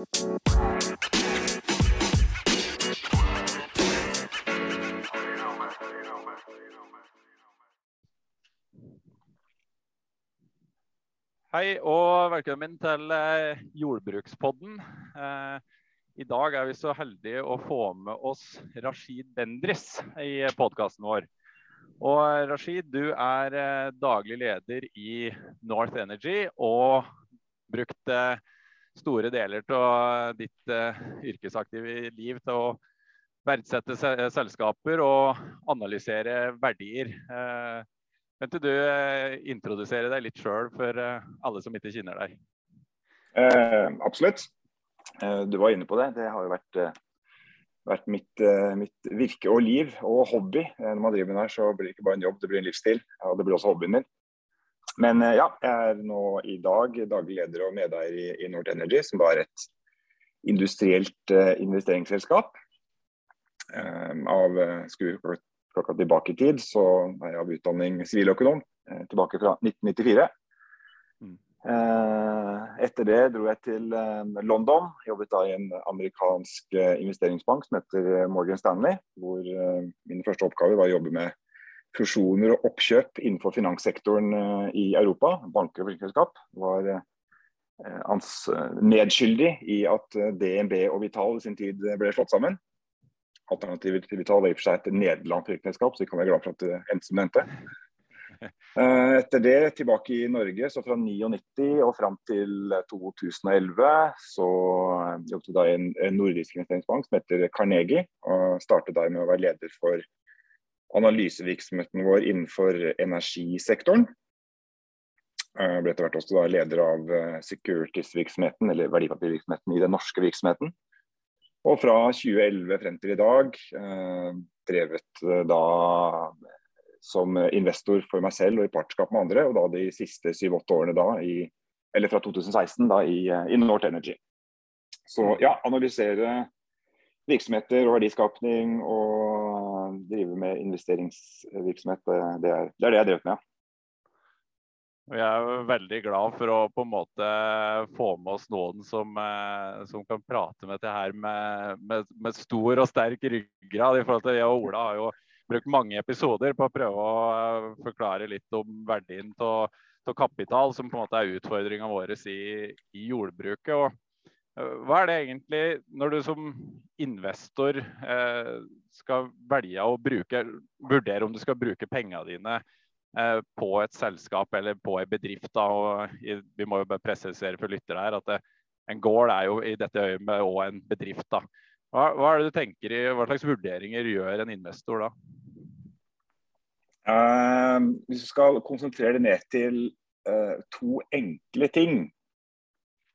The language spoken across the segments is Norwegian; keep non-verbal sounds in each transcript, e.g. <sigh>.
Hei og velkommen til eh, Jordbrukspodden. Eh, I dag er vi så heldige å få med oss Rashid Bendris i podkasten vår. Og Rashid, du er eh, daglig leder i North Energy og brukte store deler av ditt yrkesaktive liv til å verdsette selskaper og analysere verdier. Kan ikke du eh, introdusere deg litt sjøl for eh, alle som ikke kjenner deg? Eh, absolutt. Eh, du var inne på det. Det har jo vært, eh, vært mitt, eh, mitt, virke og liv og hobby. Når man driver med det her, så blir det ikke bare en jobb, det blir en livsstil. Og det blir også hobbyen min. Men ja, jeg er nå i dag daglig leder og medeier i, i North Energy, som da er et industrielt investeringsselskap. av skulle klokka tilbake i tid, så er jeg av utdanning siviløkonom uh, tilbake fra 1994. Mm. Eh, etter det dro jeg til eh, London. Jobbet da i en amerikansk investeringsbank som heter Morgan Stanley. Hvor min første oppgave var å jobbe med fusjoner og oppkjøp innenfor finanssektoren i Europa. Banker og virkelighetskap var medskyldig i at DNB og Vital i sin tid ble slått sammen. Alternativet til Vital er i og for seg et nederlandsk virkelighetskap, så vi kan være glad for at det endte som det endte. <laughs> Eh, etter det tilbake i Norge, så fra 1999 og fram til 2011 så jobbet jeg i en nordisk investeringsbank som heter Carnegie. og Startet der med å være leder for analysevirksomheten vår innenfor energisektoren. Jeg eh, ble etter hvert også da leder av eh, securities-virksomheten, eller verdipapirvirksomheten i den norske virksomheten. Og fra 2011 frem til i dag eh, drevet eh, da som investor for meg selv og i partnerskap med andre, og da de siste syv-åtte årene da i Eller fra 2016 da i, i North Energy. Så ja, analysere virksomheter og verdiskapning og drive med investeringsvirksomhet, det er det, er det jeg drevet med. Ja. Vi er veldig glad for å på en måte få med oss noen som, eh, som kan prate med dette her med, med, med, stor og sterk ryggrad. i forhold til Jeg og Ola har jo brukt mange episoder på å prøve å eh, forklare litt om verdien av kapital, som på en måte er utfordringa vår i, i, jordbruket. Og, hva er det egentlig, når du som investor eh, skal velge å bruke, vurdere om du skal bruke pengene dine Eh, på et selskap eller på en bedrift. Da, og vi må jo bare presisere for lyttere her at det, en gård er jo i dette øyet òg en bedrift. da. Hva, hva, er det du tenker i, hva slags vurderinger gjør en investor da? Uh, hvis du skal konsentrere det ned til uh, to enkle ting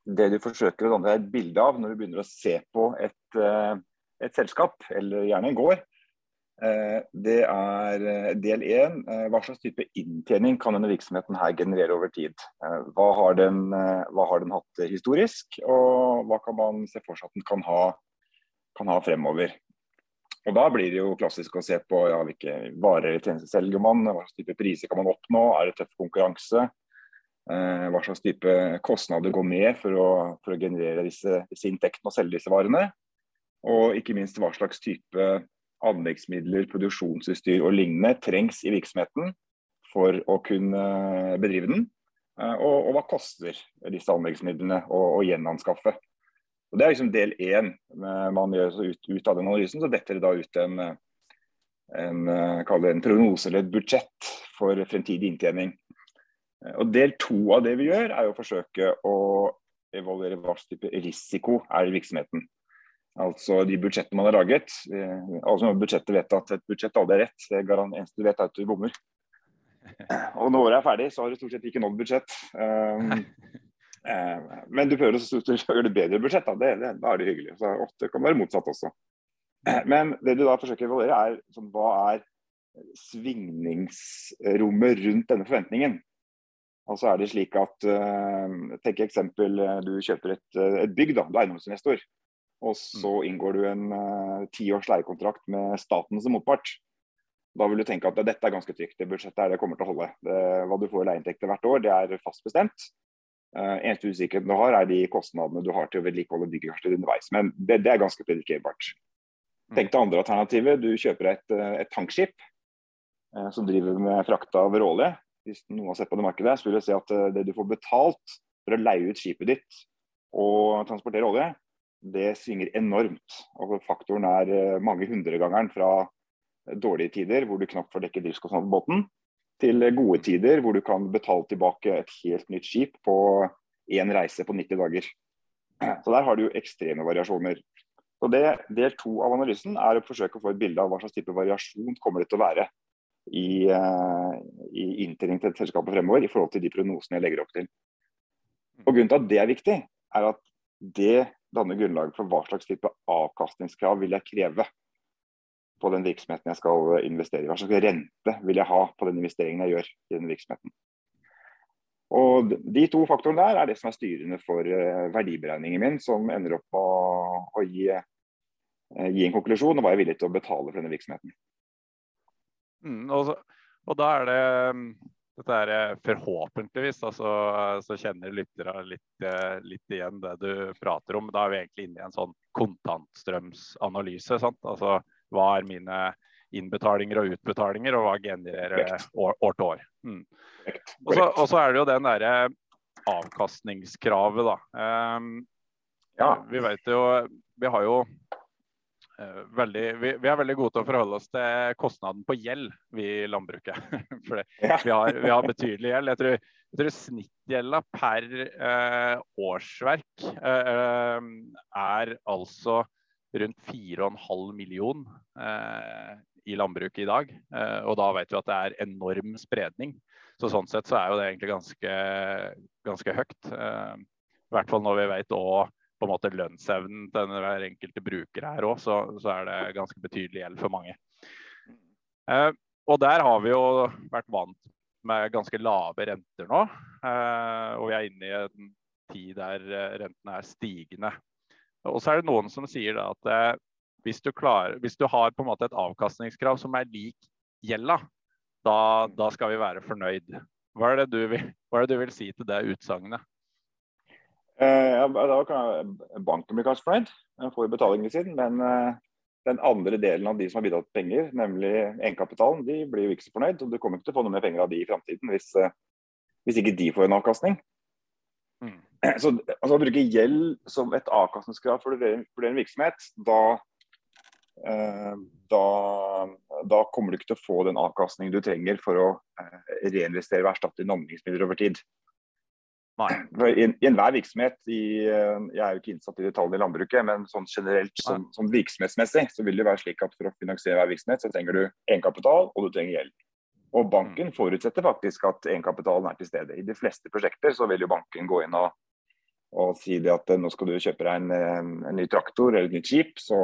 Det du forsøker å danne deg et bilde av når du begynner å se på et, uh, et selskap, eller gjerne en gård, Eh, det er eh, del én. Eh, hva slags type inntjening kan denne virksomheten her generere over tid? Hva har, den, hva har den hatt historisk, og hva kan man se for seg at den kan ha, kan ha fremover? Og Da blir det jo klassisk å se på ja, hvilke varer eller tjenester selger man, hva slags type priser kan man oppnå, er det tøff konkurranse? Hva slags type kostnader går med for å, for å generere disse, disse inntektene og selge disse varene? Og ikke minst hva slags type anleggsmidler, produksjonsutstyr og lignende trengs i virksomheten for å kunne bedrive den. Eh, og, og hva koster disse anleggsmidlene å, å gjenanskaffe. Og det er liksom del én. Man gjør ut, ut, av den analysen, så detter det da ut en, en, en prognose eller et budsjett for fremtidig inntjening. Eh, og Del to av det vi gjør, er å forsøke å evaluere hva slags type risiko er i virksomheten. Altså de budsjettene man har laget. Eh, alle som har budsjettet vet at et budsjett aldri er rett. Det er eneste du vet er at du bommer. <laughs> Og når året er ferdig, så har du stort sett ikke nådd budsjett. Um, uh, <laughs> men du prøver å gjøre det bedre budsjett, da. Det, det, da er det hyggelig. Så ofte kan det være motsatt også. <clears throat> Men det du da forsøker å evaluere, er sånn, hva er svingningsrommet rundt denne forventningen. Altså er det slik at uh, Tenk eksempel du kjøper et, et bygg, da. Du er eiendomsinvestor. Og så mm. inngår du en uh, tiårs leiekontrakt med staten som motpart. Da vil du tenke at dette er ganske trygt, det budsjettet er det kommer til å holde. Det, hva du får i leieinntekter hvert år, det er fast bestemt. Uh, eneste usikkerheten du har, er de kostnadene du har til å vedlikeholde byggekartet underveis. Men det, det, er ganske predikerbart. Mm. Tenk deg andre alternativet. Du kjøper et, et tankskip uh, som driver med frakt av råolje. Hvis noen har sett på det markedet, så vil jeg si at uh, det du får betalt for å leie ut skipet ditt og transportere olje, det svinger enormt. Altså, faktoren er mange hundregangeren fra dårlige tider hvor du knapt får dekket driftskostnadene på båten, til gode tider hvor du kan betale tilbake et helt nytt skip på én reise på 90 dager. Så Der har du jo ekstreme variasjoner. Så det, Del to av analysen er å forsøke å få et bilde av hva slags type variasjon kommer det til å være i, uh, i inntjening til selskapet fremover i forhold til de prognosene jeg legger opp til. Og Grunnen til at det er viktig, er at det danner grunnlaget for hva slags type avkastningskrav vil jeg kreve på den virksomheten jeg skal investere i. Hva slags rente vil jeg ha på den investeringen jeg gjør i den virksomheten. Og De to faktorene der er det som er styrende for eh, verdiberegningen min, som ender opp med å, gi, eh, gi, en konklusjon og hva jeg er villig til å betale for denne virksomheten. Mm, og, og, da er det mm, dette er eh, forhåpentligvis da, så kjenner lytterne litt, litt, igjen det du prater om. Da er vi egentlig inne i en sånn kontantstrømsanalyse. sant? Altså hva er mine innbetalinger og utbetalinger, og hva genererer år, år, til år. Mm. Og så er det jo den derre avkastningskravet, da. Um, ja. Vi vet jo Vi har jo veldig vi, vi, er veldig gode til å forholde oss til kostnaden på gjeld, vi i landbruket. <laughs> For ja. vi, har, vi, har, betydelig gjeld. Jeg tror, jeg tror snittgjelda per eh, årsverk eh, er altså rundt 4,5 million eh, i landbruket i dag. Eh, og da vet vi at det er enorm spredning. Så sånn sett så er jo det egentlig ganske, ganske høyt. Eh, I hvert fall når vi vet òg på en måte lønnsevnen til hver enkelte bruker her òg, så, så, er det ganske betydelig gjeld for mange. Eh, og der har vi jo vært vant med ganske lave renter nå. Eh, og vi er inne i en tid der rentene er stigende. Og så er det noen som sier at eh, hvis, du klarer, hvis, du har på en måte et avkastningskrav som er lik gjelda, da, da skal vi være fornøyd. Hva er, du hva er det du vil si til det utsagnet? Eh, da kan banken bli kanskje fornøyd, den får betalingen sin. Men eh, den andre delen av de som har bidratt penger, nemlig egenkapitalen, de blir jo ikke så fornøyd. Og du kommer ikke til å få noe mer penger av de i framtiden hvis, eh, hvis ikke de får en avkastning. Mm. <clears throat> Så altså, Å bruke gjeld som et avkastningskrav for, for en virksomhet, da, eh, da, da, kommer du ikke til å få den avkastningen du trenger for å eh, reinvestere og erstatte landbruksmidler over tid. Nei. I, I enhver virksomhet, i, eh, jeg er jo ikke innsatt i detaljene i landbruket, men sånn generelt som, som, virksomhetsmessig så vil det være slik at for å finansiere hver virksomhet, så trenger du egenkapital og du trenger gjeld. Og banken forutsetter faktisk at egenkapitalen er til stede. I de fleste prosjekter så vil jo banken gå inn og og si det at eh, nå skal du kjøpe deg en, en, ny traktor eller et nytt skip, så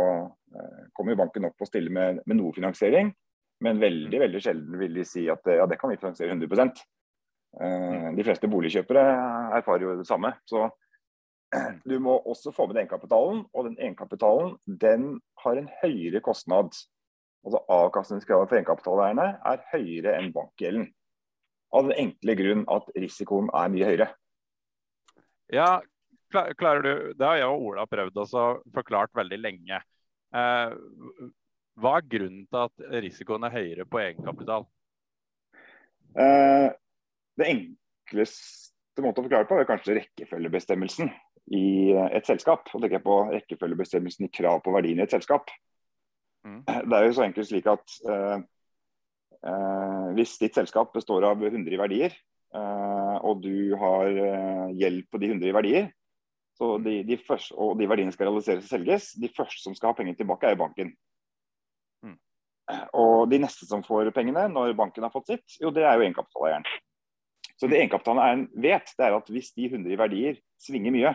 eh, kommer banken opp og stiller med, med, noe finansiering. Men veldig veldig sjelden vil de si at ja, det kan vi finansiere 100 eh, mm. De fleste boligkjøpere erfarer jo det samme. Så du må også få med egenkapitalen, og den egenkapitalen den har en høyere kostnad. Altså Avkastningskravet for egenkapitaleierne er høyere enn bankgjelden. Av den enkle grunn at risikoen er mye høyere. Ja, klarer du, Det har jeg og Ola prøvd også forklart veldig lenge. Eh, hva er grunnen til at risikoen er høyere på egenkapital? Eh, det enkleste måten å forklare på er kanskje rekkefølgebestemmelsen i et selskap. Og tenker jeg på rekkefølgebestemmelsen i krav på verdien i et selskap. Mm. Det er jo så enkelt slik at eh, eh hvis ditt selskap består av 100 verdier, eh, og du har eh, gjeld på de 100 verdier, så de, de første, og de verdiene skal realiseres og selges. De første som skal ha penger tilbake, er banken. Mm. Og de neste som får pengene når banken har fått sitt, jo det er jo egenkapitaleieren. Så det egenkapitaleieren vet, det er at hvis de 100 verdier svinger mye,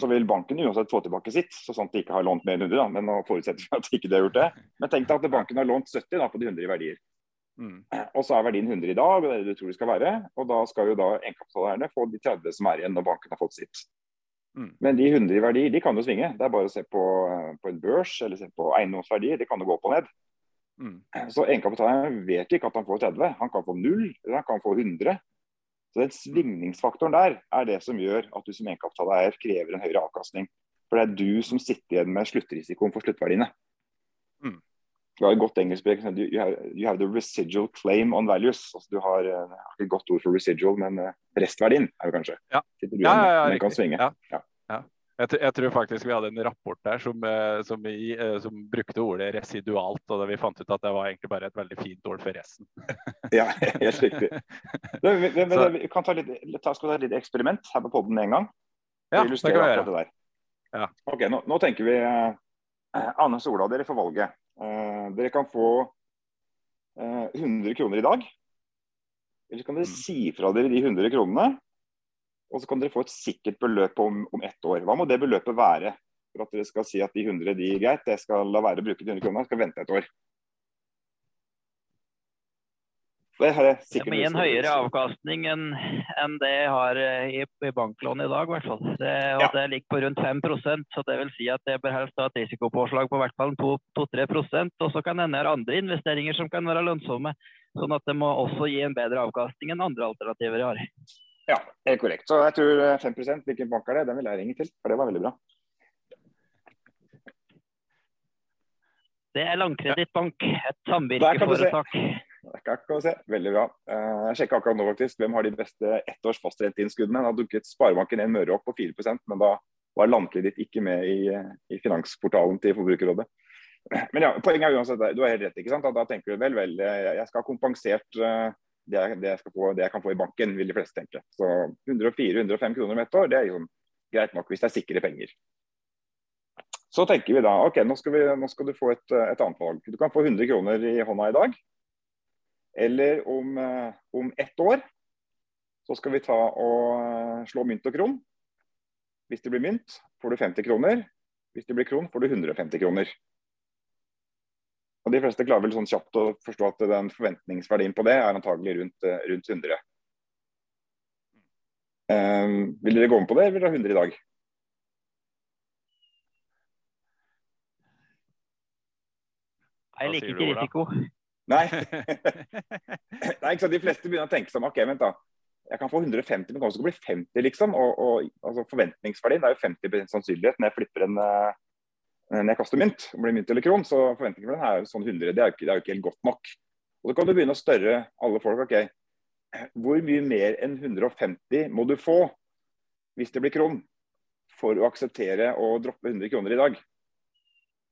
så vil banken uansett få tilbake sitt, så at de ikke har lånt mer enn 100. Da. Men nå forutsetter vi at de ikke har gjort det. Men tenk deg at banken har lånt 70 da, på de 100 verdier. Mm. Og så er verdien 100 i dag, og det er det du tror det skal være. Og da skal jo da egenkapitaleierne få de 30 som er igjen når banken har fått sitt. Mm. Men de 100 i verdi de kan jo svinge. Det er bare å se på, på en børs eller se på eiendomsverdier. Det kan jo gå opp og ned. Mm. Så egenkapitalen vet ikke at han får 30. Han kan få 0, eller han kan få 100. Så den Svingningsfaktoren der er det som gjør at du som egenkapitaleier krever en høyere avkastning. For det er du som sitter igjen med sluttrisikoen for sluttverdiene. Mm. Du har et godt engelsk you have, you have the residual claim on values. Altså du har uh, ikke et godt ord for residual, men uh, restverdien er det kanskje. Ja, ja, ja, ja, den kan svinge. Ja. Jeg, jeg, tror faktisk vi hadde en rapport der som, eh, som, i, som brukte ordet residualt, og vi fant ut at det var egentlig bare et veldig fint ord for resten. <laughs> ja, helt riktig. <laughs> Men, men, men, vi kan ta litt, ta, skal ta et lite eksperiment her på poden med en gang. Ja, det kan vi gjøre. Ja. Ok, nå, nå, tenker vi uh, Anne Sola, dere får valget. Dere kan få uh, 100 kroner i dag. Eller så kan dere mm. si fra dere de 100 kronene og så kan dere få et sikkert beløp om, om ett år. Hva må det beløpet være for at dere skal si at de 100 de greit, jeg skal la være å bruke de 100 kronene, skal vente et år? Det, det må gi en høyere avkastning enn, en det jeg har eh, i, i banklån i dag. i hvert fall. Det, og ja. det ligger på rundt 5% så det vil si at det bør helst ha et risikopåslag på hvert fall 2-3% Og så kan det hende andre investeringer som kan være lønnsomme. Sånn at det må også gi en bedre avkastning enn andre alternativer jeg har. Ja, helt korrekt. Så jeg tror 5 eh, hvilken bank er det? Den vil jeg ringe til, for det var veldig bra. Det er Langkredittbank, et samvirkeforetak. Der kan du se. Veldig bra. Eh, jeg sjekka akkurat nå faktisk. Hvem har de beste ettårs fastrenteинnskuddene? Da dukket Sparebanken en Møre opp på 4% men da var Landkreditt ikke med i, i, finansportalen til Forbrukerrådet. Men ja, poenget er uansett, du har helt rett. ikke sant? Da tenker du vel, vel, jeg skal ha kompensert eh, det, jeg, det, jeg få, det, jeg, kan få i banken, vil de fleste tenke. Så 104-105 kroner om ett år, det er liksom greit nok hvis det er sikre penger. Så tenker vi da ok, nå skal, vi, nå skal du få et, et, annet valg. Du kan få 100 kroner i hånda i dag. Eller om, eh, om ett år så skal vi ta og eh, slå mynt og kron. Hvis det blir mynt, får du 50 kroner. Hvis det blir kron, får du 150 kroner. Og De fleste klarer vel sånn kjapt å forstå at den forventningsverdien på det er antagelig rundt, eh, rundt 100. Um, ehm, vil dere gå med på det, eller vil dere ha 100 i dag? Jeg liker ikke risiko. Nei. <laughs> Nei, ikke sant? De fleste begynner å tenke sånn, ok, vent da. Jeg kan få 150, men kanskje det bli 50, liksom. Og, og altså, Forventningsverdien er jo 50 sannsynlighet når jeg flipper en, uh, Eh, når jeg kaster mynt, om det blir mynt eller kron, så forventningen for den er jo sånn 100. Det er, jo ikke, det er jo ikke helt godt nok. Og Så kan du begynne å spørre alle folk ok, hvor mye mer enn 150 må du få hvis det blir kron, for å akseptere å droppe 100 kroner i dag.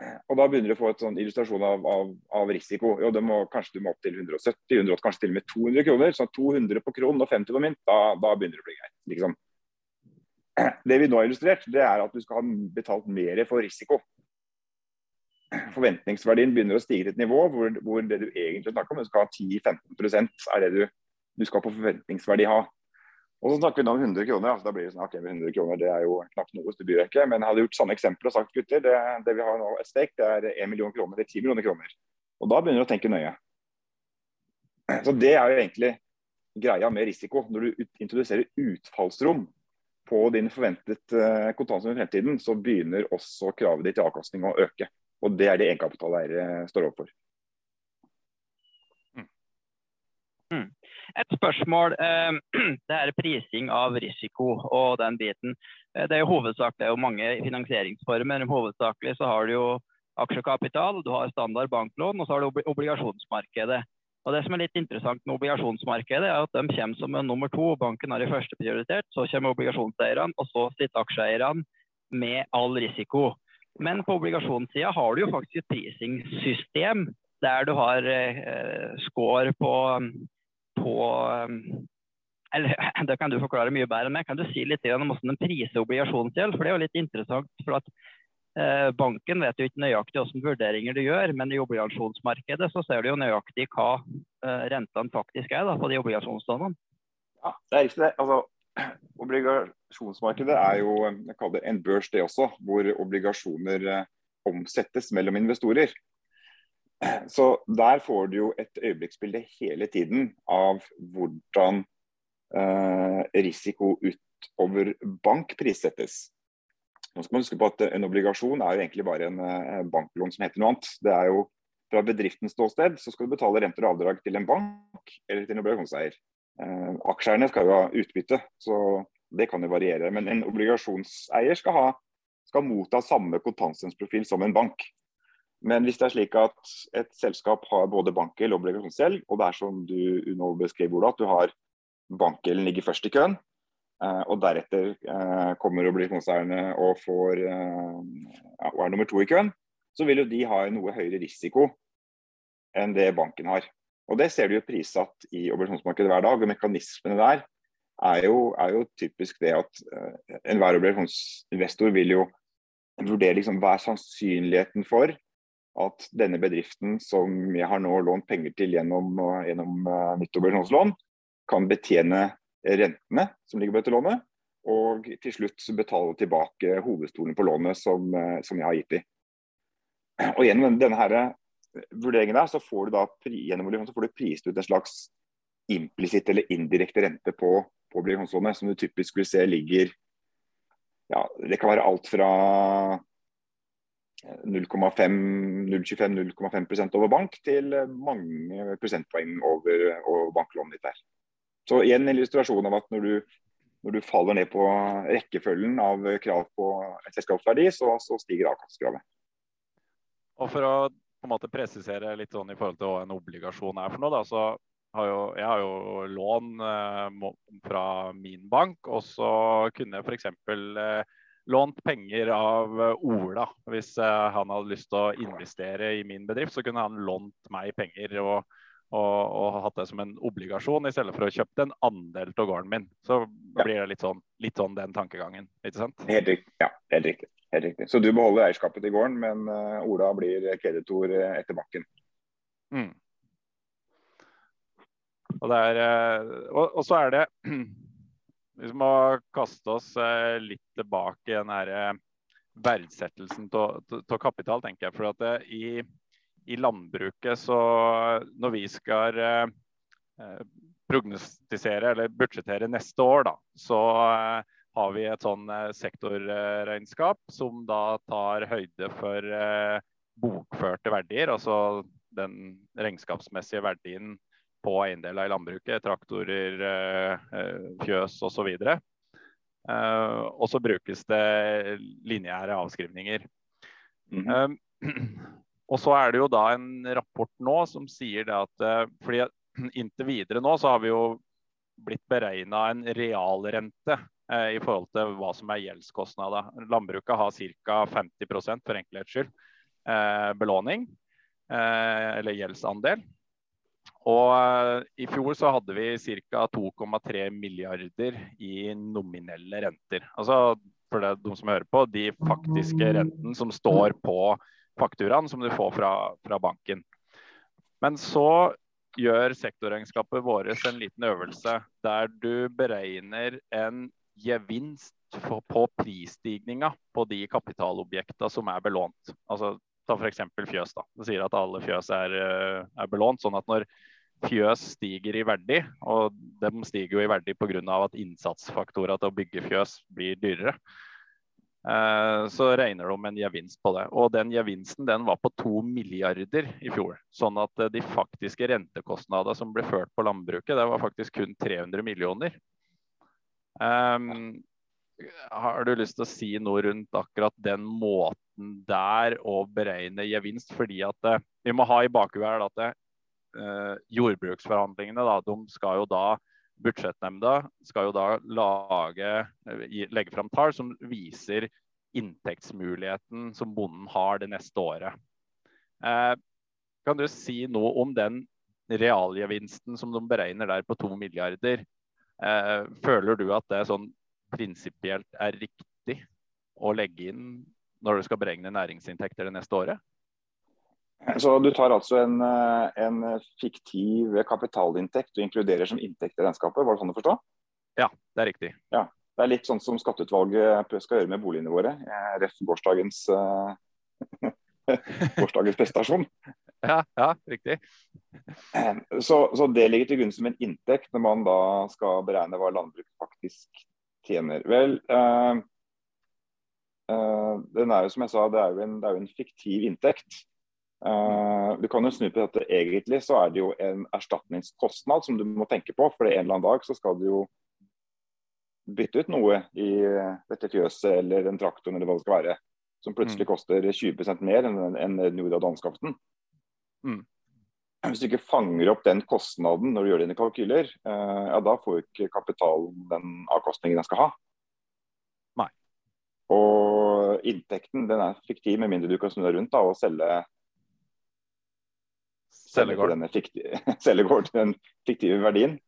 Og Da begynner du å få et sånn illustrasjon av, av, av risiko. Jo, det må, Kanskje du må opp til 170, 180, kanskje til og med 200 kroner. Så 200 på kron og 50 på mynt, da, da begynner det å bli greit. Liksom. Det vi nå har illustrert, det er at du skal ha betalt mer for risiko forventningsverdien begynner å stige til et nivå hvor, hvor det du egentlig snakker om, du skal ha 10-15% er det du, du, skal på forventningsverdi ha. Og så snakker vi nå om 100 kroner. Altså, da blir det sånn, ok, 100 kroner det er jo knapt noe, så det byr ikke. Men jeg hadde gjort samme eksempel og sagt gutter, det, det vi har nå et stake, det er 1 million kroner, er 10 millioner kroner. Og da begynner du å tenke nøye. Så det er jo egentlig greia med risiko. Når du introduserer utfallsrom på din forventet uh, kontantstrøm i fremtiden, så begynner også kravet ditt til avkastning å øke. Og det er det egenkapitaleiere står overfor. Mm. mm. Et spørsmål. Eh, <clears throat> det er prising av risiko og den biten. Eh, det er jo hovedsakelig jo mange finansieringsformer. Hovedsakelig så har du jo aksjekapital, du har standard banklån og så har du obligasjonsmarkedet. Og Det som er litt interessant med obligasjonsmarkedet, er at de kommer som en nummer to. Banken har i første prioritert, så kommer obligasjonseierne, og så sitter aksjeeierne med all risiko. Men på obligasjonssida har du jo faktisk et prisingssystem der du har eh, score på, på eller <clears throat> Det kan du forklare mye bedre enn meg. Kan du si litt om hvordan den priser obligasjonsgjeld? For det er jo litt interessant. for at eh, Banken vet jo ikke nøyaktig hvilke vurderinger du gjør, men i obligasjonsmarkedet så ser du jo nøyaktig hva eh, rentene faktisk er da, på de obligasjonslånene. Ja, det er riktig det. Altså, Obligasjonsmarkedet er jo det en børs det også, hvor obligasjoner eh, omsettes mellom investorer. Så der får du jo et øyeblikksbilde hele tiden av hvordan eh, risiko utover bank prissettes. Nå skal man huske på at En obligasjon er jo egentlig bare en eh, banklån som heter noe annet. Det er jo Fra bedriftens ståsted så skal du betale renter og avdrag til en bank eller til en obligasjonseier. Eh, aksjeeierne skal jo ha utbytte, så det kan jo variere. Men en obligasjonseier skal, ha, skal motta samme kontantstrømsprofil som en bank. Men hvis det er slik at et selskap har både bankgjeld og obligasjonsgjeld, og det er som du nå beskrev, Ola, at du har bankgjelden ligger først i køen, eh, og deretter eh, kommer obligasjonseierne og, får, og er nummer to i køen, så vil jo de ha en noe høyere risiko enn det banken har. Og Det ser du jo prissatt i obligasjonsmarkedet hver dag. og Mekanismene der er jo, er jo typisk det at uh, enhver obligasjonsinvestor vil jo vurdere liksom, hva er sannsynligheten for at denne bedriften som jeg har nå lånt penger til gjennom, uh, gjennom uh, mitt obligasjonslån, kan betjene rentene som ligger på dette lånet, og til slutt betale tilbake hovedstolen på lånet som, som jeg har gitt dem. Og Gjennom denne her vurderingen der, så får du da gjennom så får du prist ut en slags implisitt eller indirekte rente på, på obligasjonslånet, som du typisk vil se ligger ja, Det kan være alt fra 0,25-0,5% over bank til mange prosentpoeng over, over banklånet ditt der. Så igjen en illustrasjon av at når du, når du faller ned på rekkefølgen av krav på selskapsverdi, så, så stiger avkastkravet. Og for å på en måte presisere litt sånn i forhold til hva en obligasjon er for noe, da, så har jo, jeg har jo lån eh, fra min bank, og så kunne jeg f.eks. Eh, lånt penger av eh, Ola. Hvis eh, han hadde lyst til å investere i min bedrift, så kunne han lånt meg penger og, og, og hatt det som en obligasjon, i stedet for å kjøpe en andel av gården min. Så blir det litt sånn, litt sånn den tankegangen, ikke sant? Helt riktig. Ja, helt riktig. Helt riktig. Så du beholder eierskapet til gården, men uh, Ola blir kreditor eh, etter bakken. Mm. Og, er, uh, og, og, så er det <clears throat> Vi må kaste oss litt tilbake i den her verdsettelsen av kapital, tenker jeg. For at det, i, i, landbruket så Når vi skal prognostisere eller budsjettere neste år, da, så har vi et sånn eh, sektorregnskap som da tar høyde for eh, bokførte verdier, altså den regnskapsmessige verdien på eiendeler i landbruket, traktorer, eh, fjøs osv. Og så brukes det lineære avskrivninger. Mm -hmm. <clears throat> Og så er det jo da en rapport nå som sier det at fordi <clears throat> inntil videre nå så har vi jo blitt beregna en realrente i forhold til hva som er gjeldskostnader. Landbruket har ca. 50 for enkelhets skyld eh, belåning, eh, eller gjeldsandel. Og I fjor så hadde vi ca. 2,3 milliarder i nominelle renter. Altså for det, de som hører på, de faktiske renten som står på fakturaen som du får fra, fra banken. Men så gjør sektorregnskapet vårt en liten øvelse der du beregner en gevinst på prisstigninga på de kapitalobjektene som er belånt. Altså, ta f.eks. fjøs. da. Det sier at alle fjøs er, eh, er, belånt. sånn at når fjøs stiger i verdi, og de stiger jo i verdi pga. at innsatsfaktorene til å bygge fjøs blir dyrere, eh, så regner de med en gevinst på det. Og den gevinsten den var på 2 milliarder i fjor. Sånn at eh, de faktiske rentekostnadene som ble ført på landbruket, det var faktisk kun 300 millioner. Um, har du lyst til å si noe rundt akkurat den måten der å beregne gevinst? Fordi at det, vi må ha i bakhuet at uh, jordbruksforhandlingene da, de skal jo da Budsjettnemnda skal jo da lage, legge fram tall som viser inntektsmuligheten som bonden har det neste året. Eh, kan du si noe om den realgevinsten som de beregner der på 2 milliarder? Eh, føler du at det sånn prinsipielt er riktig å legge inn når du skal beregne næringsinntekter det neste året? Så Du tar altså en, eh, en fiktiv kapitalinntekt og inkluderer som inntekt i regnskapet, var det sånn å forstå? Ja, det er riktig. Ja, Det er litt sånn som skatteutvalget skal gjøre med boligene våre. Eh, ref. gårsdagens, <laughs> gårsdagens prestasjon. Ja, ja riktig. Så, så, det ligger til grunn som en inntekt når man da skal beregne hva landbruket faktisk tjener. Vel, eh, eh, den er jo som jeg sa, det er jo en, er jo en fiktiv inntekt. Uh, du kan jo snu på dette. Egentlig så er det jo en erstatningskostnad som du må tenke på. For en eller annen dag så skal du jo bytte ut noe i dette fjøset eller den traktoren eller hva det skal være, som plutselig mm. koster 20% mer enn den gjorde da du anskaffet den. Mm. Hvis du ikke fanger opp den kostnaden når du gjør dine kalkyler, eh, ja, da får jo ikke kapitalen den avkastningen den skal ha. Nei. Og inntekten den er fiktiv, med mindre du kan snu deg rundt da, og selge selge gård <laughs> til den fiktive verdien.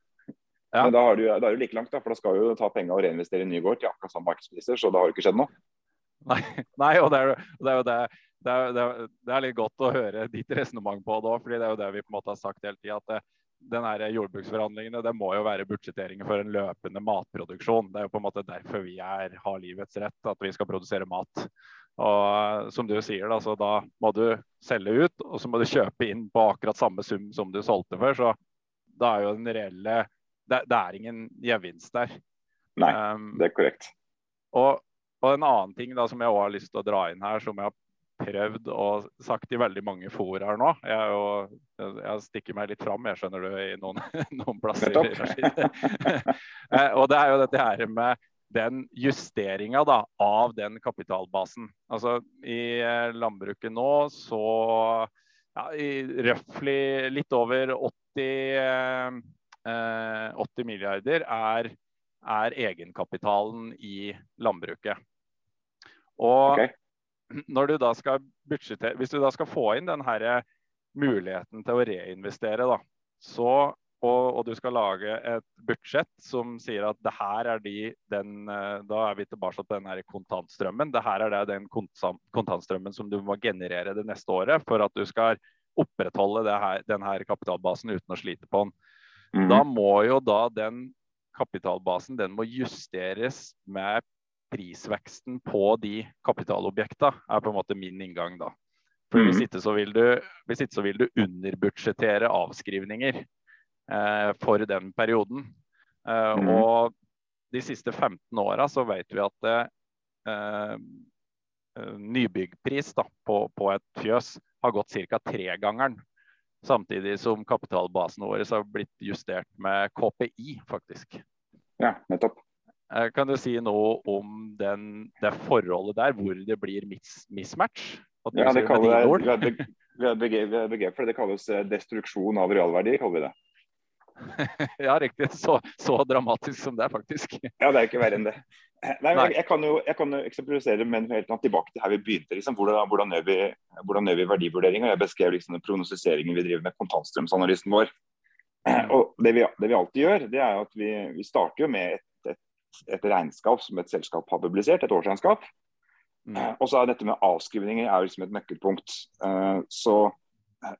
Ja. Men da har, du, da er du like langt, da, for da skal du ta penger og reinvestere i ny gård til akkurat samme markedspriser, så da har det ikke skjedd noe. Nei, nei og det er, det er jo det, det er, det, er, det litt godt å høre ditt resonnement på det òg, fordi det er jo det vi på en måte har sagt hele tida. At den her jordbruksforhandlingene det må jo være budsjetteringer for en løpende matproduksjon. Det er jo på en måte derfor vi er, har livets rett, at vi skal produsere mat. Og som du sier, da, så da må du selge ut, og så må du kjøpe inn på akkurat samme sum som du solgte før. Så da er jo den reelle Det, det er ingen gevinst der. Nei, um, det er korrekt. Og, og, en annen ting da, som jeg også har lyst til å dra inn her, som jeg har prøvd og sagt i veldig mange foraer nå. Jeg, jo, jeg, stikker meg litt fram, jeg skjønner du, i noen, <laughs> noen plasser. <laughs> Eh, og det er jo dette her med den justeringa av den kapitalbasen. Altså I eh, landbruket nå så ja, i røftlig litt over 80, eh, 80 milliarder er, er, egenkapitalen i landbruket. Og okay. når du da skal budsjettere Hvis du da skal få inn den her muligheten til å reinvestere, da, så og, og, du skal lage et budsjett som sier at det her er de, den, eh, Da er vi tilbake til den her kontantstrømmen. Det her er det den kontantstrømmen som du må generere det neste året for at du skal opprettholde her, den her kapitalbasen uten å slite på den. Mm. Da må jo da den kapitalbasen den må justeres med prisveksten på de kapitalobjekta, er på en måte min inngang da. For Hvis mm. ikke så vil du, hvis så vil du underbudsjettere avskrivninger. Eh, for den perioden. Mm. Og de siste 15 åra så vet vi at eh, nybyggpris da, på, på, et fjøs har gått ca. tregangeren. Samtidig som kapitalbasen vår har blitt justert med KPI, faktisk. Ja, nettopp. Kan du si noe om den, det forholdet der, hvor det blir mis mismatch? Ja, det kaller, vi, har begrep for det. Det kalles destruksjon av realverdi, kaller vi det. <laughs> ja, riktig. Så, så, dramatisk som det er, faktisk. ja, det er ikke verre enn det. Nei, jeg, jeg, kan jo, jeg kan jo eksemplifisere med helt tilbake til her vi begynte. Liksom, hvordan, hvordan, gjør vi, hvordan gjør vi verdivurderinger? Jeg beskrev liksom, den prognostiseringen vi driver med kontantstrømsanalysen vår. Og det vi, det vi, alltid gjør, det er at vi, vi starter jo med et, et, regnskap som et selskap har publisert, et årsregnskap. Mm. Og så er dette med avskrivninger er liksom et nøkkelpunkt. Uh, så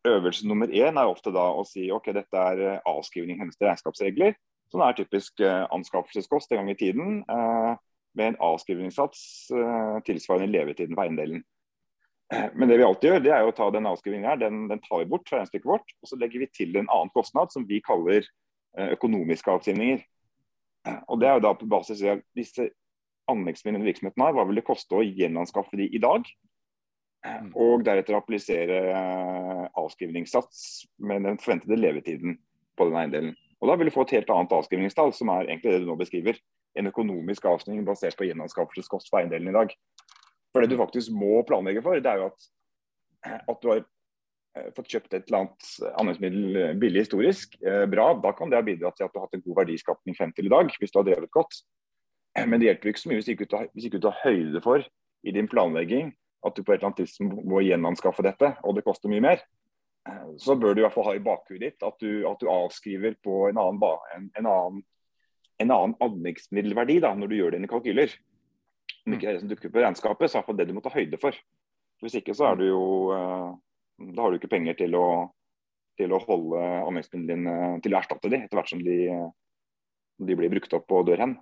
øvelse nummer én er ofte da å si ok, dette er eh, avskrivning hennes til regnskapsregler, som er typisk eh, anskaffelseskost en gang i tiden, eh, med en avskrivningssats tilsvarende levetiden på eiendelen. Men det vi alltid gjør, det er å ta den avskrivningen her, den, den tar vi bort fra regnestykket vårt, og så legger vi til en annen kostnad som vi kaller økonomiske avskrivninger. Og det er jo da på basis av disse anleggsmidlene virksomheten har, hva vil det koste å gjenanskaffe de i dag? Mm. Og deretter applisere eh, avskrivningssats med den forventede levetiden på den eiendelen. Og Da vil du få et helt annet avskrivningstall, som er egentlig det du nå beskriver. En økonomisk avskrivning basert på gjenanskaffelseskost for eiendelen i dag. For Det du faktisk må planlegge for, det er jo at, at du har fått kjøpt et eller annet anleggsmiddel billig historisk, eh, bra. Da kan det ha bidratt til at du har hatt en god verdiskapning frem til i dag, hvis du har drevet godt. <clears throat> Men det hjelper ikke så mye hvis ikke du tar, hvis ikke du tar høyde for i din planlegging at du på et eller annet tidspunkt må gjenanskaffe dette, og det koster mye mer, så bør du i hvert fall ha i bakhuet ditt at du, at du avskriver på en annen, en, en annen, en annen anleggsmiddelverdi da, når du gjør dine kalkyler. Om ikke det som dukker på regnskapet, så er det det du må ta høyde for. Hvis ikke så er du jo eh, Da har du ikke penger til å, til å holde anleggsmidlene dine til å erstatte de etter hvert som de, de blir brukt opp og dør hen.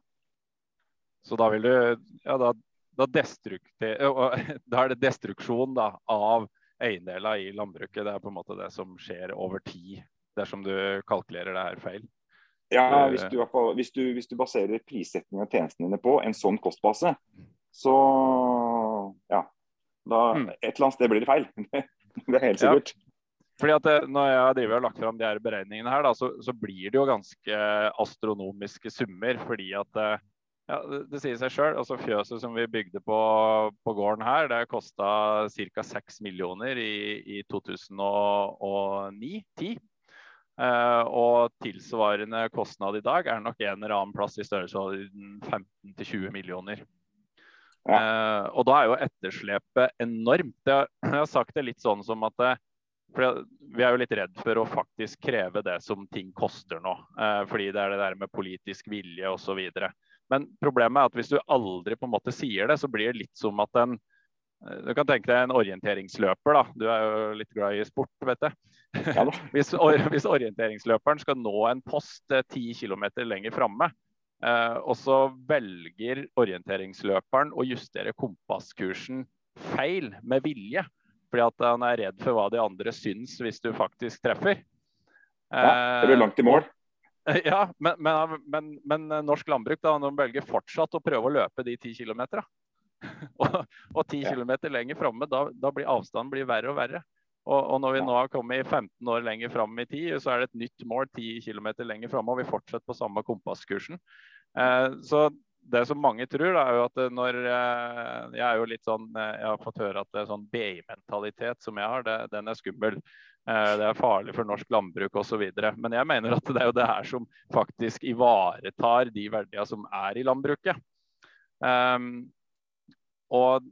Så da vil du ja, da da, <laughs> da, er det destruksjon da, av eiendeler i landbruket. Det er på en måte det som skjer over tid, dersom du kalkulerer det her feil. Ja, hvis du, hvis du, hvis du baserer prissettingen av tjenestene dine på en sånn kostbase, så ja. Da, mm. et eller annet sted blir det feil. <laughs> <laughs> Det er helt sikkert. Ja. Fordi at det, Når jeg driver og lagt fram de her beregningene, her, da, så, så, blir det jo ganske astronomiske summer. fordi at ja, Det, det sier seg sjøl. Altså, fjøset som vi bygde på, på gården her, det kosta ca. 6 millioner i, i 2009-10. Uh, og tilsvarende kostnad i dag er nok en eller annen plass i størrelsesorden 15-20 millioner. Ja. Uh, og da er jo etterslepet enormt. <clears throat> Jeg, har sagt det litt sånn som at det, for Vi er jo litt redd for å faktisk kreve det som ting koster nå. Uh, fordi det er det der med politisk vilje osv. Men problemet er at hvis du aldri på en måte sier det, så blir det litt som at en du kan tenke deg en orienteringsløper. da. Du er jo litt glad i sport, vet jeg. Ja, <laughs> hvis, hvis, orienteringsløperen skal nå en post ti km lenger framme, eh, og så velger orienteringsløperen å justere kompasskursen feil med vilje, fordi at han er redd for hva de andre syns hvis du faktisk treffer. Ja, er du langt i mål? <laughs> Ja, men, men, men, men norsk landbruk da, de velger fortsatt å prøve å løpe de ti kilometerne. <laughs> og ti ja. kilometer lenger framme, da, da, blir avstanden blir verre og verre. Og, og, når vi nå har kommet 15 år lenger fram i tid, så er det et nytt mål 10 km lenger framme, og vi fortsetter på samme kompasskursen. Eh, så det som mange tror, da, er jo at når eh, Jeg er jo litt sånn eh, Jeg har fått høre at det er sånn BI-mentalitet som jeg har, det, den er skummel. Eh, det er farlig for norsk landbruk osv. Men jeg mener at det er jo det her som faktisk ivaretar de verdiene som er i landbruket. Um, og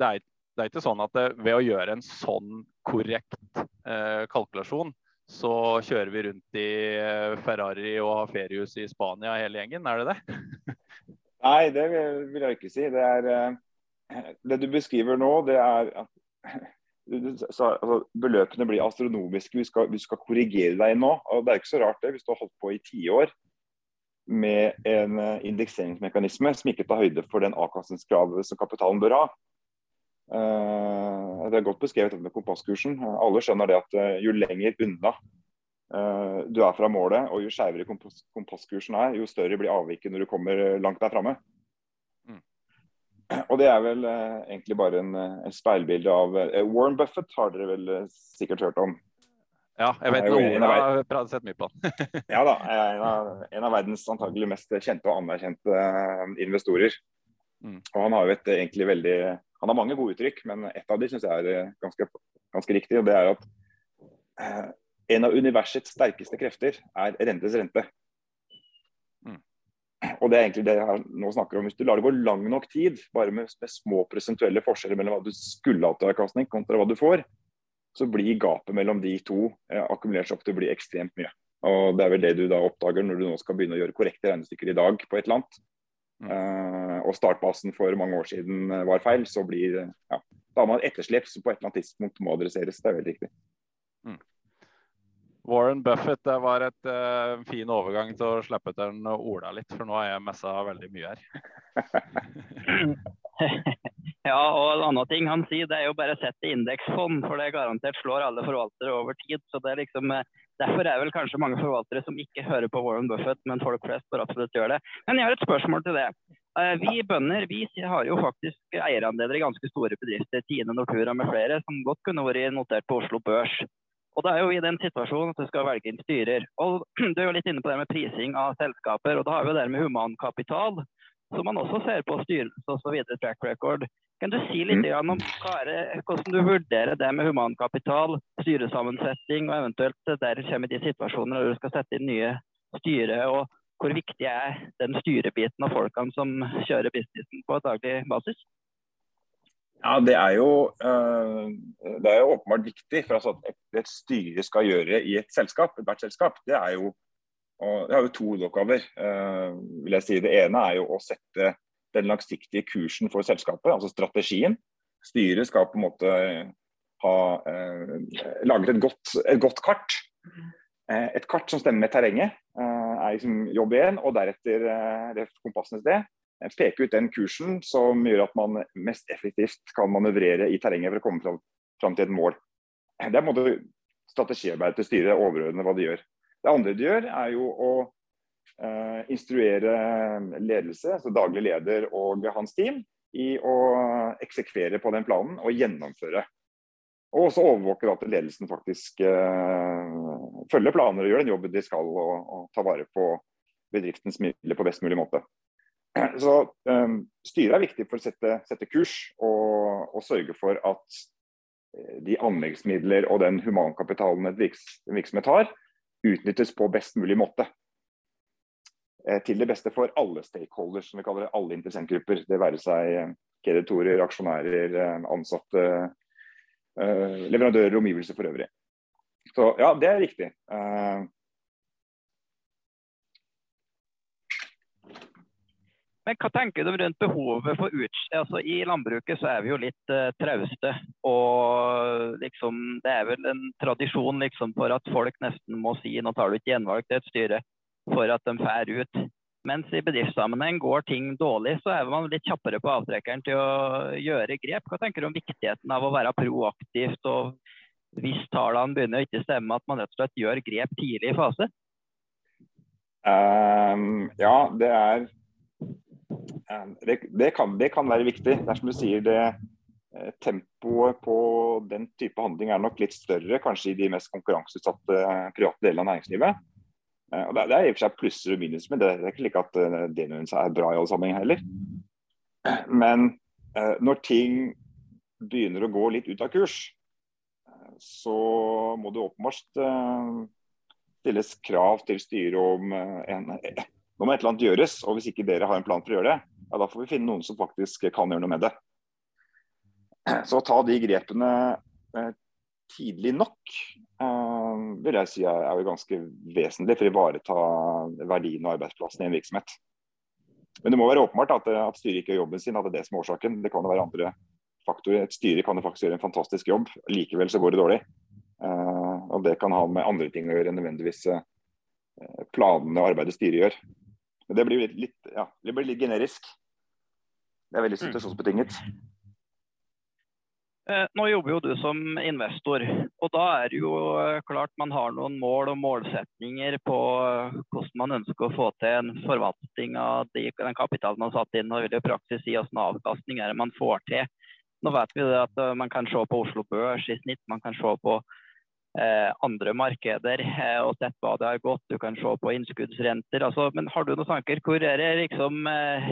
det er, det er, ikke sånn at det, ved å gjøre en sånn korrekt eh, kalkulasjon, så kjører vi rundt i eh, Ferrari og har feriehus i Spania hele gjengen, er det det? <laughs> Nei, det vil jeg ikke si. Det, er, eh, det du beskriver nå, det er at <laughs> altså, beløpene blir astronomiske. Vi skal, vi skal, korrigere deg nå. og Det er ikke så rart det, hvis du har holdt på i tiår med en eh, indekseringsmekanisme som ikke tar høyde for den avkastningskravet som kapitalen bør ha. Uh, det er godt beskrevet med kompasskursen. Alle skjønner det at uh, jo lenger unna du er fra målet, og jo kompass kompasskursen er, jo større blir avviket når du kommer langt der framme. Mm. <clears throat> Og det er vel egentlig bare en, en speilbilde av Warren Buffett har dere vel sikkert hørt om. Ja, jeg vet noen har sett mye på <laughs> ja da, en av, en av verdens antagelig mest kjente og anerkjente investorer. Mm. Og han har jo et egentlig veldig Han har mange gode uttrykk, men et av de syns jeg er eh, ganske, ganske, riktig. og Det er at eh, en av universets sterkeste krefter er rentes rente. Mm. Og det er egentlig det jeg nå snakker om. Hvis du lar det gå lang nok tid, bare med, med små prosentuelle forskjeller mellom hva du skulle hatt av avkastning kontra hva du får, så blir gapet mellom de to eh, akkumulert seg opp til å bli ekstremt mye. Og Det er vel det du da oppdager når du nå skal begynne å gjøre korrekte regnestykker i dag på et eller annet. Uh, og startbasen for mange år siden eh, var feil, så blir ja, da har man etterslep som på et eller annet tidspunkt må adresseres. Det er veldig riktig. Mm. Warren Buffett det var et uh, fin overgang til å slippe til Ola litt, for nå har jeg messa veldig mye her. <laughs> Ja, og en annen ting han sier, det er jo bare å sette indeksfond, for det garantert slår alle forvaltere over tid. så det er liksom, eh, Derfor er vel kanskje mange forvaltere som ikke hører på Warren Buffett, men folk flest bør absolutt gjøre det. Men jeg har et spørsmål til det. Eh, vi bønder vi har jo faktisk eierandeler i ganske store bedrifter, Tine Nortura med flere, som godt kunne vært notert på Oslo Børs. Og da er jo i den situasjonen at du skal velge inn styrer. Og <clears throat> Du er jo litt inne på det med prising av selskaper, og da har vi det med humankapital som man også ser på styrelse osv. track record. Kan du si litt mm. om hvordan du vurderer det med humankapital, styresammensetning, og eventuelt der kommer de situasjoner når du skal sette inn nye styre, og hvor viktig er den styrebiten av folkene som kjører businessen på daglig basis? Ja, Det er jo, øh, det er jo åpenbart viktig. for At et styre skal gjøre i et selskap, ethvert selskap, det er jo og Det har jo to hovedoppgaver. Uh, vil jeg si. Det ene er jo å sette den langsiktige kursen for selskapet, altså strategien. Styret skal på en måte ha eh, laget et godt, et godt kart. Uh, et kart som stemmer med terrenget, er liksom jobb én. Og deretter det kompassenes det. Peke ut den kursen som gjør at man mest effektivt kan manøvrere i terrenget for å komme fram, til et mål. Det er en måte strategiarbeidet til styret overordnet hva de gjør. Det andre de gjør, er jo å uh, instruere ledelse, altså daglig leder og hans team, i å eksekvere på den planen og gjennomføre. Og også overvåker at ledelsen faktisk uh, følger planer og gjør den jobben de skal, og, og tar vare på bedriftens midler på best mulig måte. Så um, Styret er viktig for å sette, sette kurs og, og, sørge for at de anleggsmidler og den humankapitalen en virksomhet har, utnyttes på best mulig måte. Eh, til det beste for alle stakeholders, som vi kaller det, alle interessentgrupper. Det være seg eh, kreditorer, aksjonærer, eh, ansatte, leverandører og omgivelser for øvrig. Så ja, det er riktig. Men hva tenker du rundt behovet for utstyr? Altså, I landbruket så er vi jo litt uh, trauste. Og liksom, det er vel en tradisjon liksom, for at folk nesten må si nå tar du ikke gjenvalg til et styre for at de får ut. Mens i bedriftssammenheng går ting dårlig, så er man litt kjappere på avtrekkeren til å gjøre grep. Hva tenker du om viktigheten av å være proaktivt, og hvis tallene begynner å ikke stemme, at man rett og slett gjør grep tidlig i fase? Um, ja, det er det, det, kan, det, kan, være viktig. Det er som du sier, det eh, tempoet på den type handling er nok litt større kanskje i de mest konkurranseutsatte private delene av næringslivet. Eh, og det, det er i og for seg plusser og minuser, men det, er ikke slik at det er bra i alle sammenhenger heller. Men når ting begynner å gå litt ut av kurs, så må det åpenbart stilles krav til styret om en, nå må et eller annet gjøres. Og hvis ikke dere har en plan for å gjøre det, ja, da får vi finne noen som faktisk kan gjøre noe med det. Så å ta de grepene tidlig nok uh, vil jeg si er, er ganske vesentlig for å ivareta verdien og arbeidsplassen i en virksomhet. Men det må være åpenbart at, at styret ikke gjør jobben sin, at det er det som er årsaken. Det kan jo være andre faktorer. Et styre kan jo faktisk gjøre en fantastisk jobb, likevel så går det dårlig. Uh, og det kan ha med andre ting å gjøre enn nødvendigvis planene og arbeidet styret gjør. Men det blir litt, litt, ja, det blir litt generisk. Det er veldig mm. situasjonsbetinget. Eh, nå jobber jo du som investor, og da er det jo eh, klart man har noen mål og målsetninger på eh, hvordan man ønsker å få til en forvaltning av den kapitalen man har satt inn. og vil i praksis si hvilken avkastning er det man får til. Nå vet vi at man kan se på Oslo Børs i snitt, man kan se på andre markeder eh, og sett hva det har gått. Du kan se på innskuddsrenter. Altså, men har du noen tanker? Hvor er, liksom, eh,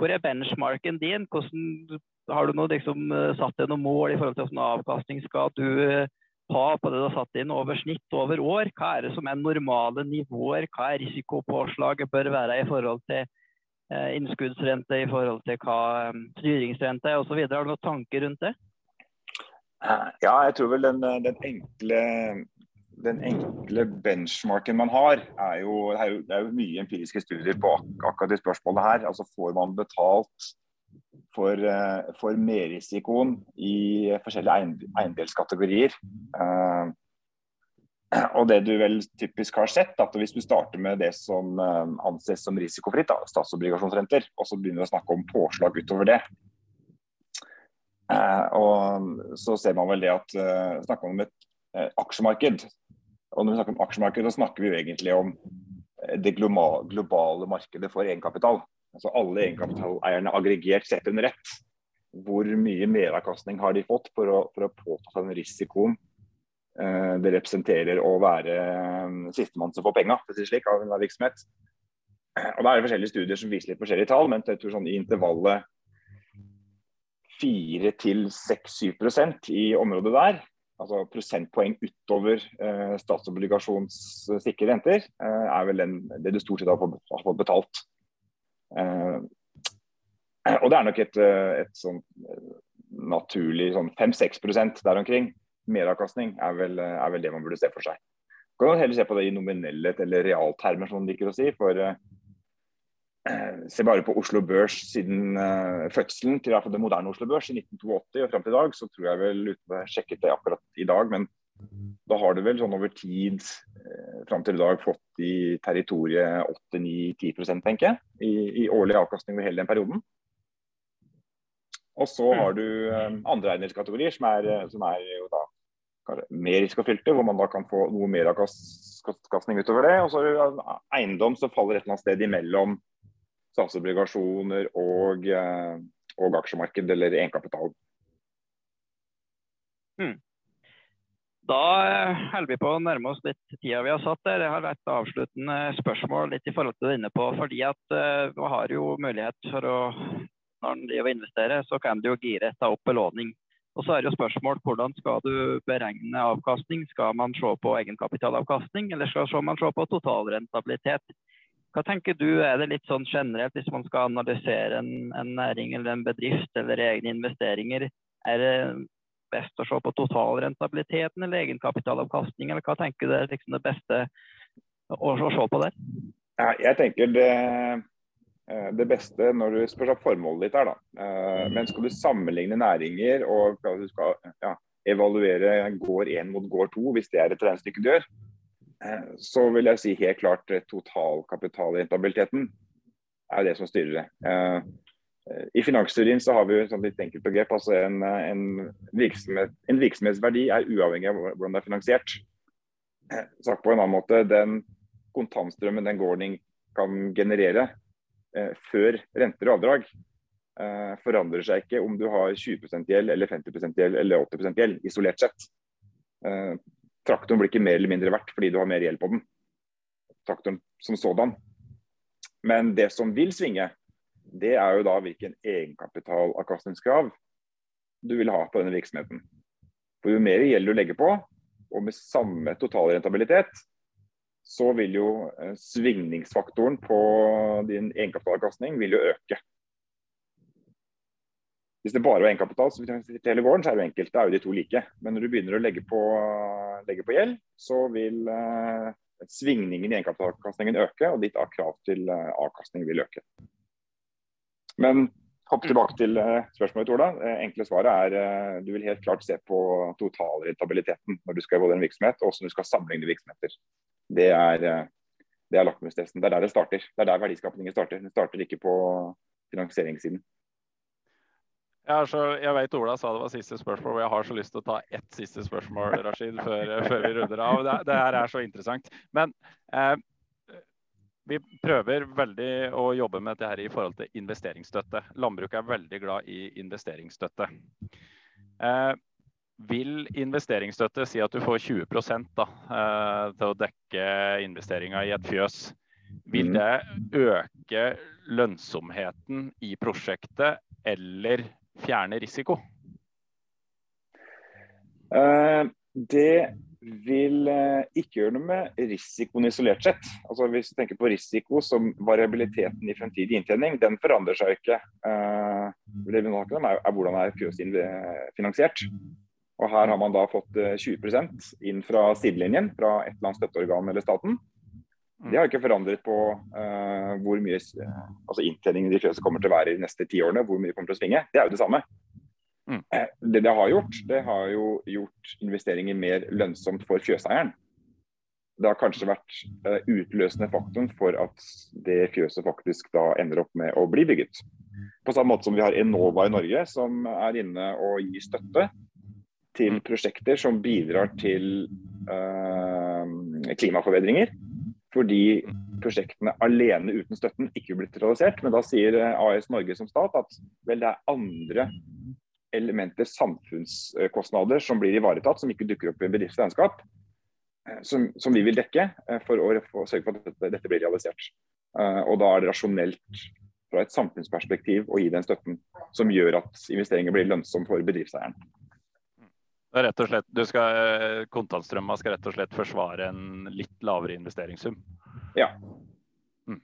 hvor er benchmarken din? Hvordan har du noe, liksom, eh, satt deg noen mål i forhold til hvilken avkastning skal du eh, ha på det du har satt inn over snitt over år? Hva er det som er normale nivåer? Hva er risikopåslaget bør være i forhold til eh, innskuddsrente, i forhold til hva styringsrente er osv.? Har du noen tanker rundt det? Ja, jeg tror vel den, den enkle den enkle benchmarken man har, er jo, er jo, det er jo mye empiriske studier på ak akkurat det spørsmålet her. Altså Får man betalt for, eh, for merrisikoen i forskjellige eiendelskategorier. Uh, og det du vel typisk har sett, at hvis du starter med det som anses som risikofritt, statsobligasjonsrenter, og så begynner du å snakke om påslag utover det, og så ser man vel det at snakker man om et aksjemarked. Og når vi snakker om aksjemarked, så snakker vi jo egentlig om det globale markedet for egenkapital altså alle egenkapitaleierne aggregert sett under ett. Hvor mye meravkastning har de fått for å, for å påta seg den risikoen eh, det representerer å være sistemann som får penga av en virksomhet. Og Da er det forskjellige studier som viser litt forskjellige tall, men jeg tror sånn i intervallet 4 6-7 i området der, altså prosentpoeng utover eh, statsobligasjonssikre renter, eh, er vel den, det du stort sett har fått, har fått betalt. Eh, og det er nok et, eh, et sånn eh, naturlig sånn 5-6% der omkring. Meravkastning er vel, er vel det man burde se for seg. Man kan heller se på det i nominelle eller realtermer, som man liker å si. for uh, Se bare på Oslo Børs siden uh, fødselen til det moderne Oslo Børs i 1982 og fram til i dag, så tror jeg vel, uten å ha sjekket det akkurat i dag, men da har du vel sånn over tid eh, fram til i dag fått i territoriet 8-9-10 tenker jeg, i, i, årlig avkastning over hele den perioden. Og så mm. har du eh, andre eiendelskategorier som er, eh, som er jo da mer risikofylte, hvor man da kan få noe mer avkastning utover det. Og så har du eiendom som faller et eller annet sted imellom statsobligasjoner og, eh, og aksjemarked eller egenkapital. Mm. Da eh, holder vi på å nærme oss litt tida vi har satt der. Jeg har et avsluttende spørsmål litt i forhold til det inne på. fordi at uh, har jo mulighet for å når en driver og investerer, så kan du jo gire ta opp belåning. Og så er det jo spørsmål hvordan skal du beregne avkastning. Skal man se på egenkapitalavkastning, eller skal man se på totalrentabilitet? Hva tenker du, er det litt sånn generelt hvis man skal analysere en, en næring eller en bedrift eller egne investeringer? Er det best å se på totalrentabiliteten eller egenkapitalavkastning, eller hva tenker du er liksom det beste å, å se på der? Ja, jeg tenker det Eh, det beste når du spør hva formålet ditt er. da. Eh, men skal du sammenligne næringer og du skal ja, evaluere gård 1 mot gård 2, hvis det er et regnestykke du gjør, så vil jeg si helt klart totalkapitalrentabiliteten er det som styrer det. I finansteorien så har vi et litt enkelt begrep. altså en, en, virksomhet, en, virksomhetsverdi er uavhengig av hvordan det er finansiert. Sagt på en annen måte, Den kontantstrømmen den gården kan generere, Eh, før renter og avdrag eh, forandrer seg ikke om du har 20 gjeld eller 50 gjeld eller 80 gjeld, isolert sett. Eh, traktoren blir ikke mer eller mindre verdt fordi du har mer gjeld på den. Traktoren som sådan. Men det som vil svinge, det er jo da hvilken egenkapitalavkastningskrav du vil ha på denne virksomheten. For Jo mer gjeld du legger på, og med samme totalrentabilitet, så vil jo eh, svingningsfaktoren på din egenkapitalavkastning vil jo øke. Hvis det bare var egenkapital som finansierte hele gården, så er det jo enkelt. Da er jo de to like. Men når du begynner å legge på, legge på gjeld, så vil uh, svingningen i egenkapitalavkastningen øke, og ditt krav til uh, avkastning vil øke. Men hopp tilbake til uh, spørsmålet, Ola. Uh, enkle svaret er du vil helt klart se på totalrentabiliteten når du skal evaluere en virksomhet, og hvordan du skal sammenligne virksomheter det er, eh, det er lakmustesten. Det er der det starter. Det er der verdiskapningen starter. Den starter ikke på finansieringssiden. Ja, jeg vet Ola sa det var siste spørsmål, og jeg har så lyst til å ta ett siste spørsmål Rashid, før, før vi runder av. Det, det, her er så interessant. Men eh, vi prøver veldig å jobbe med dette her i forhold til investeringsstøtte. Landbruket er veldig glad i investeringsstøtte. Eh, vil investeringsstøtte si at du får 20 da, eh, til å dekke investeringa i et fjøs. Vil mm. det øke lønnsomheten i prosjektet eller fjerne risiko? Uh, det vil uh, ikke gjøre noe med risikoen isolert sett. Altså Hvis du tenker på risiko som variabiliteten i fremtidig inntjening, den forandrer seg ikke. Uh, det vi nå snakker om er, er hvordan er Fjøsin finansiert. Og Her har man da fått 20 eh, inn fra sidelinjen, fra et eller annet støtteorgan eller staten. Mm. Det har ikke forandret på uh, hvor mye uh, altså inntjeningen de fleste kommer til å være i de neste ti årene. Hvor mye kommer til å svinge. Det er jo det samme. Mm. Uh, det det har gjort, det har jo gjort investeringer mer lønnsomt for fjøseieren. Det har kanskje vært utløsende faktum for at det fjøset faktisk da ender opp med å bli bygget. På samme måte som vi har Enova i Norge, som er inne og gir støtte til mm. prosjekter som bidrar til klimaforbedringer. Fordi prosjektene alene uten støtten ikke blir realisert. Men da sier eh, AS Norge som stat at vel, det er andre elementer, samfunnskostnader, som blir ivaretatt, som ikke dukker opp i en bedriftsregnskap, regnskap, som, som, vi vil dekke for å, for å sørge for at dette, dette blir realisert. Og da er det rasjonelt fra et samfunnsperspektiv å gi den støtten som gjør at investeringer blir lønnsom for bedriftseieren. Rett og slett, skal, eh, Kontantstrømma skal rett og slett forsvare en litt lavere investeringssum? Ja. Mm.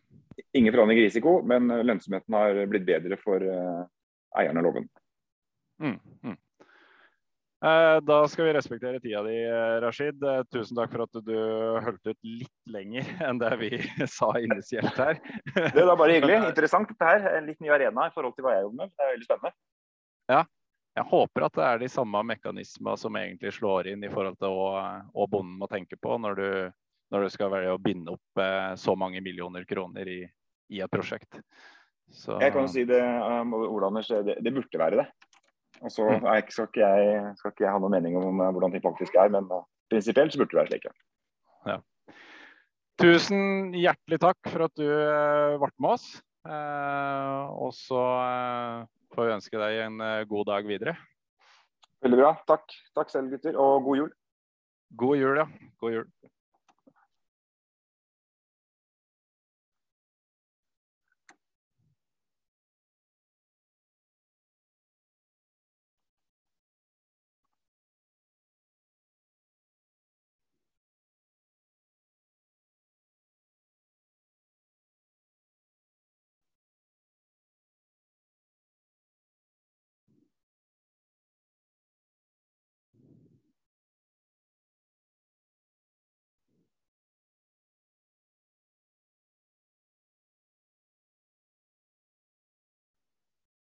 Ingen forandring i risiko, men lønnsomheten har blitt bedre for uh, eieren av loven. Mm. Mm. Eh, da skal vi respektere tida di, Rashid. Tusen takk for at du holdt ut litt lenger <laughs> enn det vi <laughs> sa initielt her. Det er bare hyggelig. <laughs> Interessant dette her. En litt ny arena i forhold til hva jeg jobber med. Det er veldig spennende. Ja, jeg håper at det er de samme mekanismer som egentlig slår inn i forhold til hva, bonden må tenke på når du, når du skal velge å binde opp eh, så mange millioner kroner i, i et prosjekt. Så... Jeg kan si det, um, Ola Anders, det, det, burde være det. Og så mm. skal, ikke jeg, skal ikke jeg ha noen mening om uh, hvordan ting faktisk er, men uh, prinsipielt så burde det være slik. Ja. Tusen hjertelig takk for at du uh, ble med oss. Uh, og så får ønske deg en eh, god dag videre. Veldig bra. Takk. Takk selv, gutter, og god jul. God jul, ja. God jul.